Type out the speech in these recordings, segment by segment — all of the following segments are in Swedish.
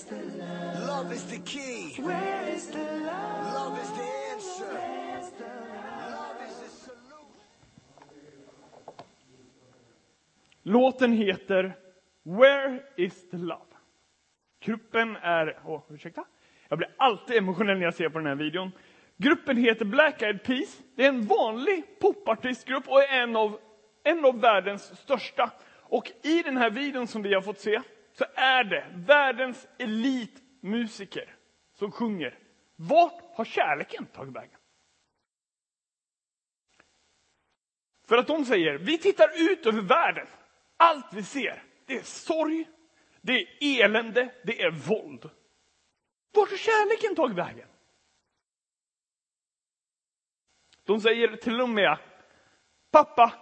is the love? Love is the key. Where is the love? Love is the answer. Where's the love? Love is the solution. Låten heter Where is the love? Gruppen är, åh, ursäkta. Jag blir alltid emotionell när jag ser på den här videon. Gruppen heter Black Eyed Peas. Det är en vanlig popartistgrupp och är en av, en av världens största. Och i den här videon som vi har fått se så är det världens elitmusiker som sjunger. Vart har kärleken tagit vägen? För att de säger, vi tittar ut över världen. Allt vi ser, det är sorg, det är elände, det är våld. Vart har kärleken tagit vägen? De säger till och med, pappa,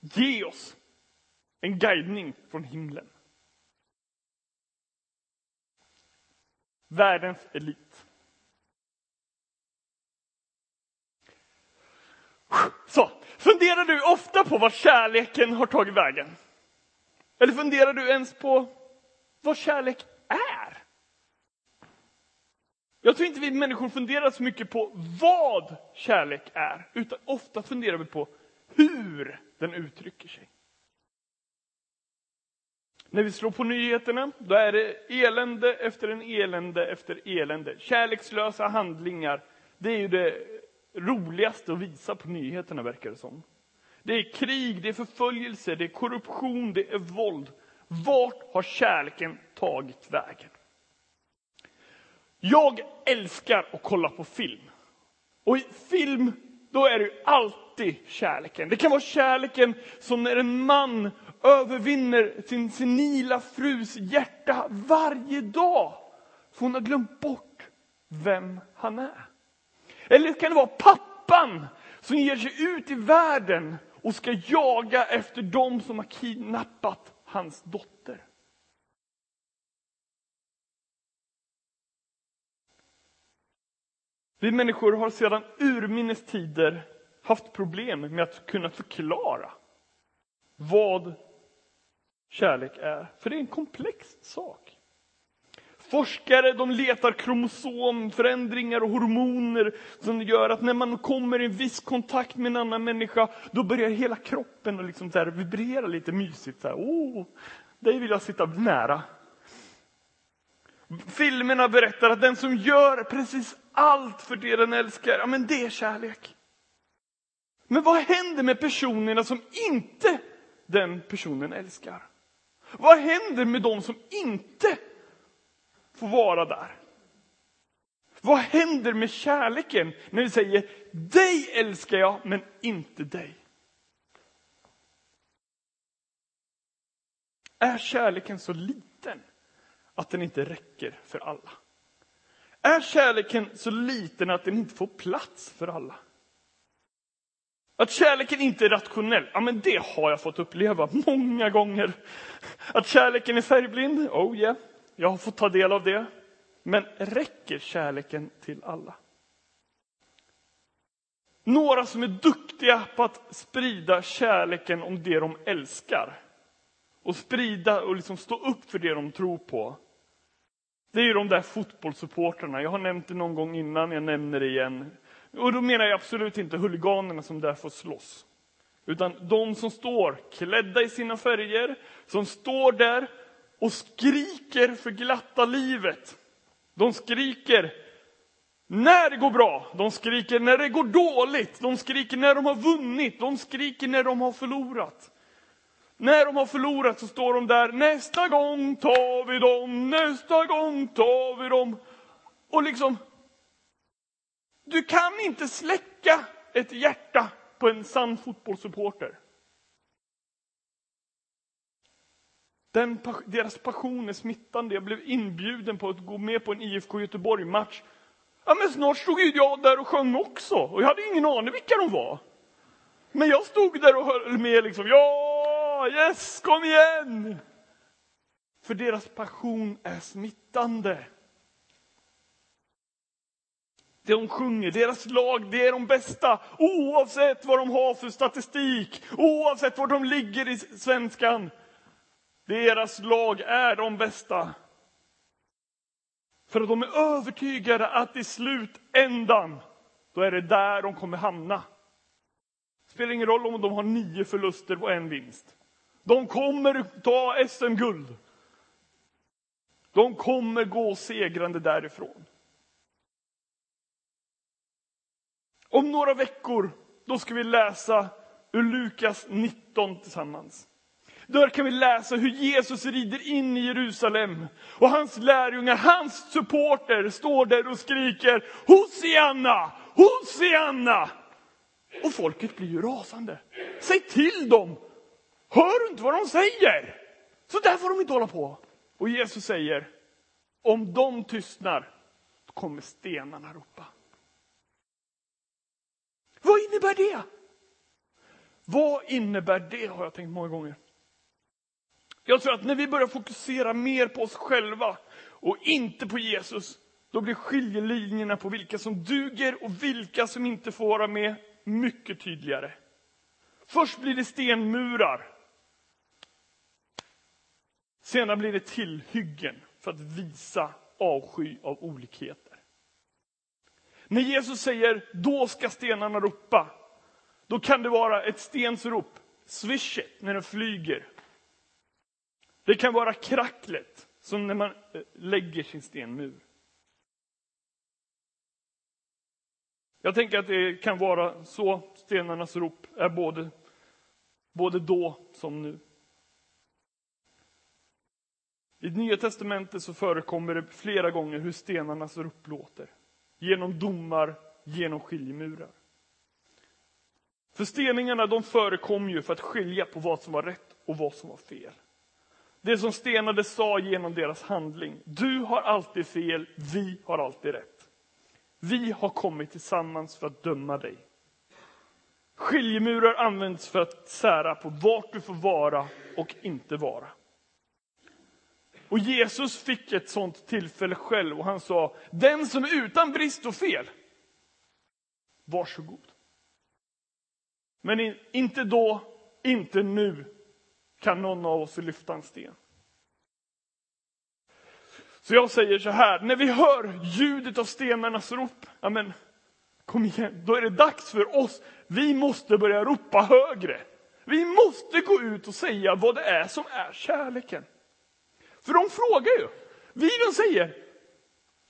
ge oss en guidning från himlen. Världens elit. Så, funderar du ofta på var kärleken har tagit vägen? Eller funderar du ens på vad kärlek är? Jag tror inte vi människor funderar så mycket på vad kärlek är, utan ofta funderar vi på hur den uttrycker sig. När vi slår på nyheterna, då är det elände efter en elände efter elände. Kärlekslösa handlingar, det är ju det roligaste att visa på nyheterna verkar det som. Det är krig, det är förföljelse, det är korruption, det är våld. Vart har kärleken tagit vägen? Jag älskar att kolla på film. Och i film, då är det ju alltid kärleken. Det kan vara kärleken som när en man övervinner sin senila frus hjärta varje dag. För hon har glömt bort vem han är. Eller kan det vara pappan som ger sig ut i världen och ska jaga efter dem som har kidnappat hans dotter. Vi människor har sedan urminnes tider haft problem med att kunna förklara vad kärlek är. För det är en komplex sak. Forskare de letar kromosomförändringar och hormoner som gör att när man kommer i en viss kontakt med en annan människa, då börjar hela kroppen att liksom så här vibrera lite mysigt. Så här, Åh, dig vill jag sitta nära. Filmerna berättar att den som gör precis allt för det den älskar, ja men det är kärlek. Men vad händer med personerna som inte den personen älskar? Vad händer med de som inte får vara där? Vad händer med kärleken när vi säger dig älskar jag men inte dig? Är kärleken så liten att den inte räcker för alla? Är kärleken så liten att den inte får plats för alla? Att kärleken inte är rationell, ja men det har jag fått uppleva många gånger. Att kärleken är färgblind, oh yeah, jag har fått ta del av det. Men räcker kärleken till alla? Några som är duktiga på att sprida kärleken om det de älskar. Och sprida och liksom stå upp för det de tror på. Det är ju de där fotbollssupportrarna. Jag har nämnt det någon gång innan, jag nämner det igen. Och då menar jag absolut inte huliganerna som där får slåss. Utan de som står klädda i sina färger, som står där och skriker för glatta livet. De skriker när det går bra, de skriker när det går dåligt, de skriker när de har vunnit, de skriker när de har förlorat. När de har förlorat så står de där, nästa gång tar vi dem, nästa gång tar vi dem. Och liksom, du kan inte släcka ett hjärta på en sann fotbollssupporter. Den, deras passion är smittande. Jag blev inbjuden på att gå med på en IFK Göteborg-match. Ja, men snart stod ju jag där och sjöng också. Och jag hade ingen aning vilka de var. Men jag stod där och höll med liksom. Ja, yes, kom igen! För deras passion är smittande. Det de sjunger, deras lag, det är de bästa. Oavsett vad de har för statistik, oavsett var de ligger i svenskan. Deras lag är de bästa. För att de är övertygade att i slutändan, då är det där de kommer hamna. Det Spelar ingen roll om de har nio förluster och en vinst. De kommer ta SM-guld. De kommer gå segrande därifrån. Om några veckor, då ska vi läsa ur Lukas 19 tillsammans. Där kan vi läsa hur Jesus rider in i Jerusalem och hans lärjungar, hans supporter står där och skriker Hosianna, Hosianna! Och folket blir ju rasande. Säg till dem! Hör du inte vad de säger? Så där får de inte hålla på. Och Jesus säger, om de tystnar, då kommer stenarna ropa. Vad innebär det? Vad innebär det har jag tänkt många gånger. Jag tror att när vi börjar fokusera mer på oss själva och inte på Jesus, då blir skiljelinjerna på vilka som duger och vilka som inte får vara med mycket tydligare. Först blir det stenmurar. Senare blir det tillhyggen för att visa avsky av olikhet. När Jesus säger då ska stenarna ropa, då kan det vara ett stensrop, swishet, när den flyger. Det kan vara kracklet, som när man eh, lägger sin stenmur. Jag tänker att det kan vara så stenarnas rop är både, både då som nu. I Nya Testamentet så förekommer det flera gånger hur stenarnas rop låter. Genom domar, genom skiljemurar. För steningarna de förekom ju för att skilja på vad som var rätt och vad som var fel. Det som stenade sa genom deras handling, du har alltid fel, vi har alltid rätt. Vi har kommit tillsammans för att döma dig. Skiljemurar används för att sära på vart du får vara och inte vara. Och Jesus fick ett sånt tillfälle själv och han sa, den som är utan brist och fel, varsågod. Men inte då, inte nu, kan någon av oss lyfta en sten. Så jag säger så här, när vi hör ljudet av stenarnas rop, ja men kom igen, då är det dags för oss. Vi måste börja ropa högre. Vi måste gå ut och säga vad det är som är kärleken. För de frågar ju. Videon säger,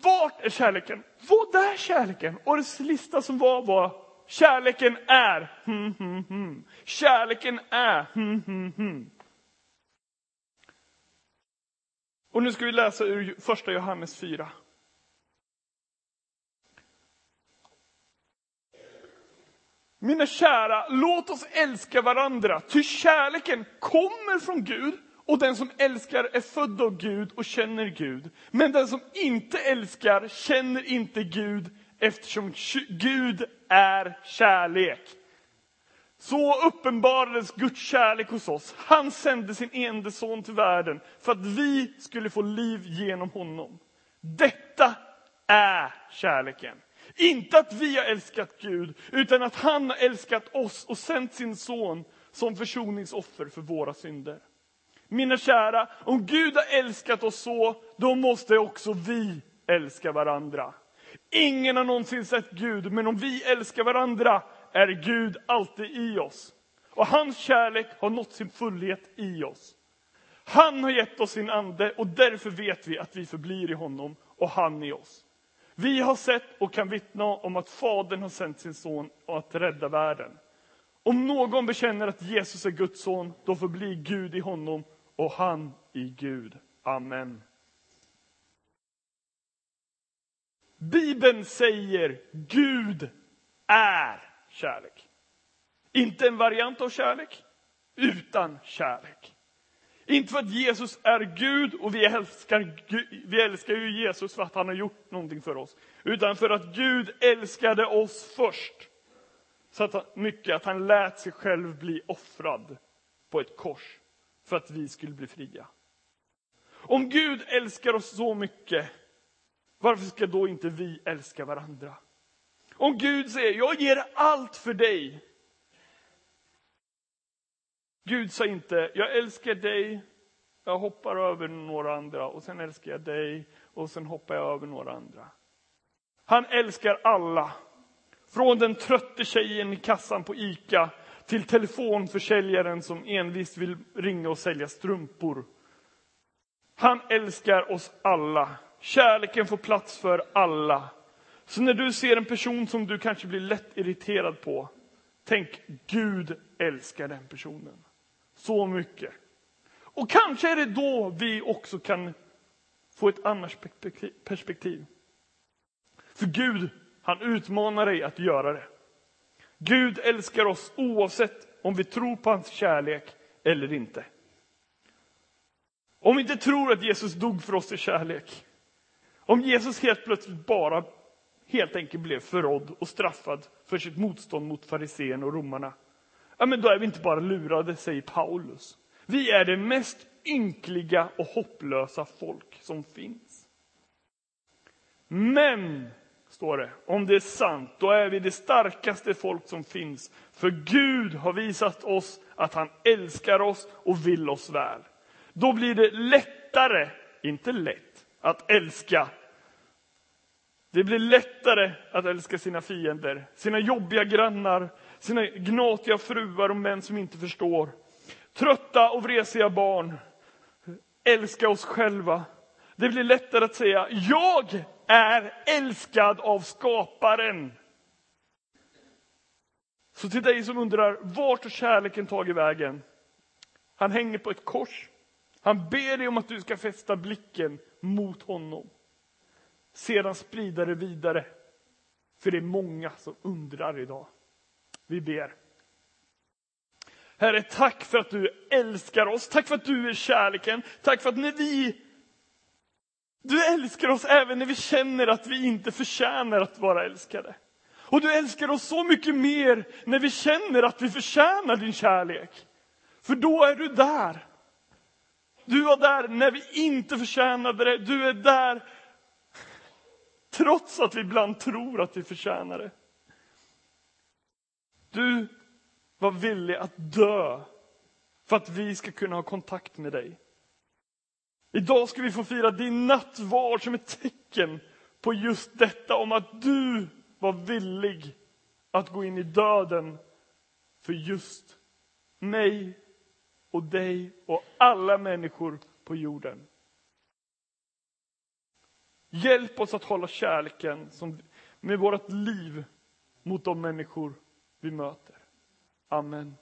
vart är kärleken? Vad är kärleken? Och det lista som var var, kärleken är, hmm, hmm, hmm. Kärleken är, hmm, hmm, hmm. Och nu ska vi läsa ur första Johannes 4. Mina kära, låt oss älska varandra, ty kärleken kommer från Gud och den som älskar är född av Gud och känner Gud. Men den som inte älskar känner inte Gud eftersom Gud är kärlek. Så uppenbarades Guds kärlek hos oss. Han sände sin enda son till världen för att vi skulle få liv genom honom. Detta är kärleken. Inte att vi har älskat Gud, utan att han har älskat oss och sänt sin son som försoningsoffer för våra synder. Mina kära, om Gud har älskat oss så, då måste också vi älska varandra. Ingen har någonsin sett Gud, men om vi älskar varandra är Gud alltid i oss. Och hans kärlek har nått sin fullhet i oss. Han har gett oss sin ande och därför vet vi att vi förblir i honom och han i oss. Vi har sett och kan vittna om att Fadern har sänt sin son att rädda världen. Om någon bekänner att Jesus är Guds son, då förblir Gud i honom och han i Gud. Amen. Bibeln säger Gud är kärlek. Inte en variant av kärlek, utan kärlek. Inte för att Jesus är Gud och vi älskar, vi älskar ju Jesus för att han har gjort någonting för oss. Utan för att Gud älskade oss först. Så att mycket att han lät sig själv bli offrad på ett kors för att vi skulle bli fria. Om Gud älskar oss så mycket, varför ska då inte vi älska varandra? Om Gud säger, jag ger allt för dig. Gud sa inte, jag älskar dig Jag hoppar över några andra och sen älskar jag dig och sen hoppar jag över några andra. Han älskar alla. Från den trötte tjejen i kassan på ICA till telefonförsäljaren som envist vill ringa och sälja strumpor. Han älskar oss alla. Kärleken får plats för alla. Så när du ser en person som du kanske blir lätt irriterad på, tänk Gud älskar den personen. Så mycket. Och kanske är det då vi också kan få ett annat perspektiv. För Gud, han utmanar dig att göra det. Gud älskar oss oavsett om vi tror på hans kärlek eller inte. Om vi inte tror att Jesus dog för oss i kärlek, om Jesus helt plötsligt bara helt enkelt blev förrådd och straffad för sitt motstånd mot farisén och romarna, ja, men då är vi inte bara lurade, säger Paulus. Vi är det mest ynkliga och hopplösa folk som finns. Men, står det, om det är sant, då är vi det starkaste folk som finns. För Gud har visat oss att han älskar oss och vill oss väl. Då blir det lättare, inte lätt, att älska. Det blir lättare att älska sina fiender, sina jobbiga grannar, sina gnatiga fruar och män som inte förstår. Trötta och vresiga barn. Älska oss själva. Det blir lättare att säga, jag är älskad av skaparen. Så till dig som undrar, vart har kärleken tagit vägen? Han hänger på ett kors. Han ber dig om att du ska fästa blicken mot honom. Sedan sprida det vidare. För det är många som undrar idag. Vi ber. Herre, tack för att du älskar oss. Tack för att du är kärleken. Tack för att när vi du älskar oss även när vi känner att vi inte förtjänar att vara älskade. Och du älskar oss så mycket mer när vi känner att vi förtjänar din kärlek. För då är du där. Du var där när vi inte förtjänade det. Du är där trots att vi ibland tror att vi förtjänar det. Du var villig att dö för att vi ska kunna ha kontakt med dig. Idag ska vi få fira din nattvard som ett tecken på just detta om att du var villig att gå in i döden för just mig och dig och alla människor på jorden. Hjälp oss att hålla kärleken som, med vårt liv mot de människor vi möter. Amen.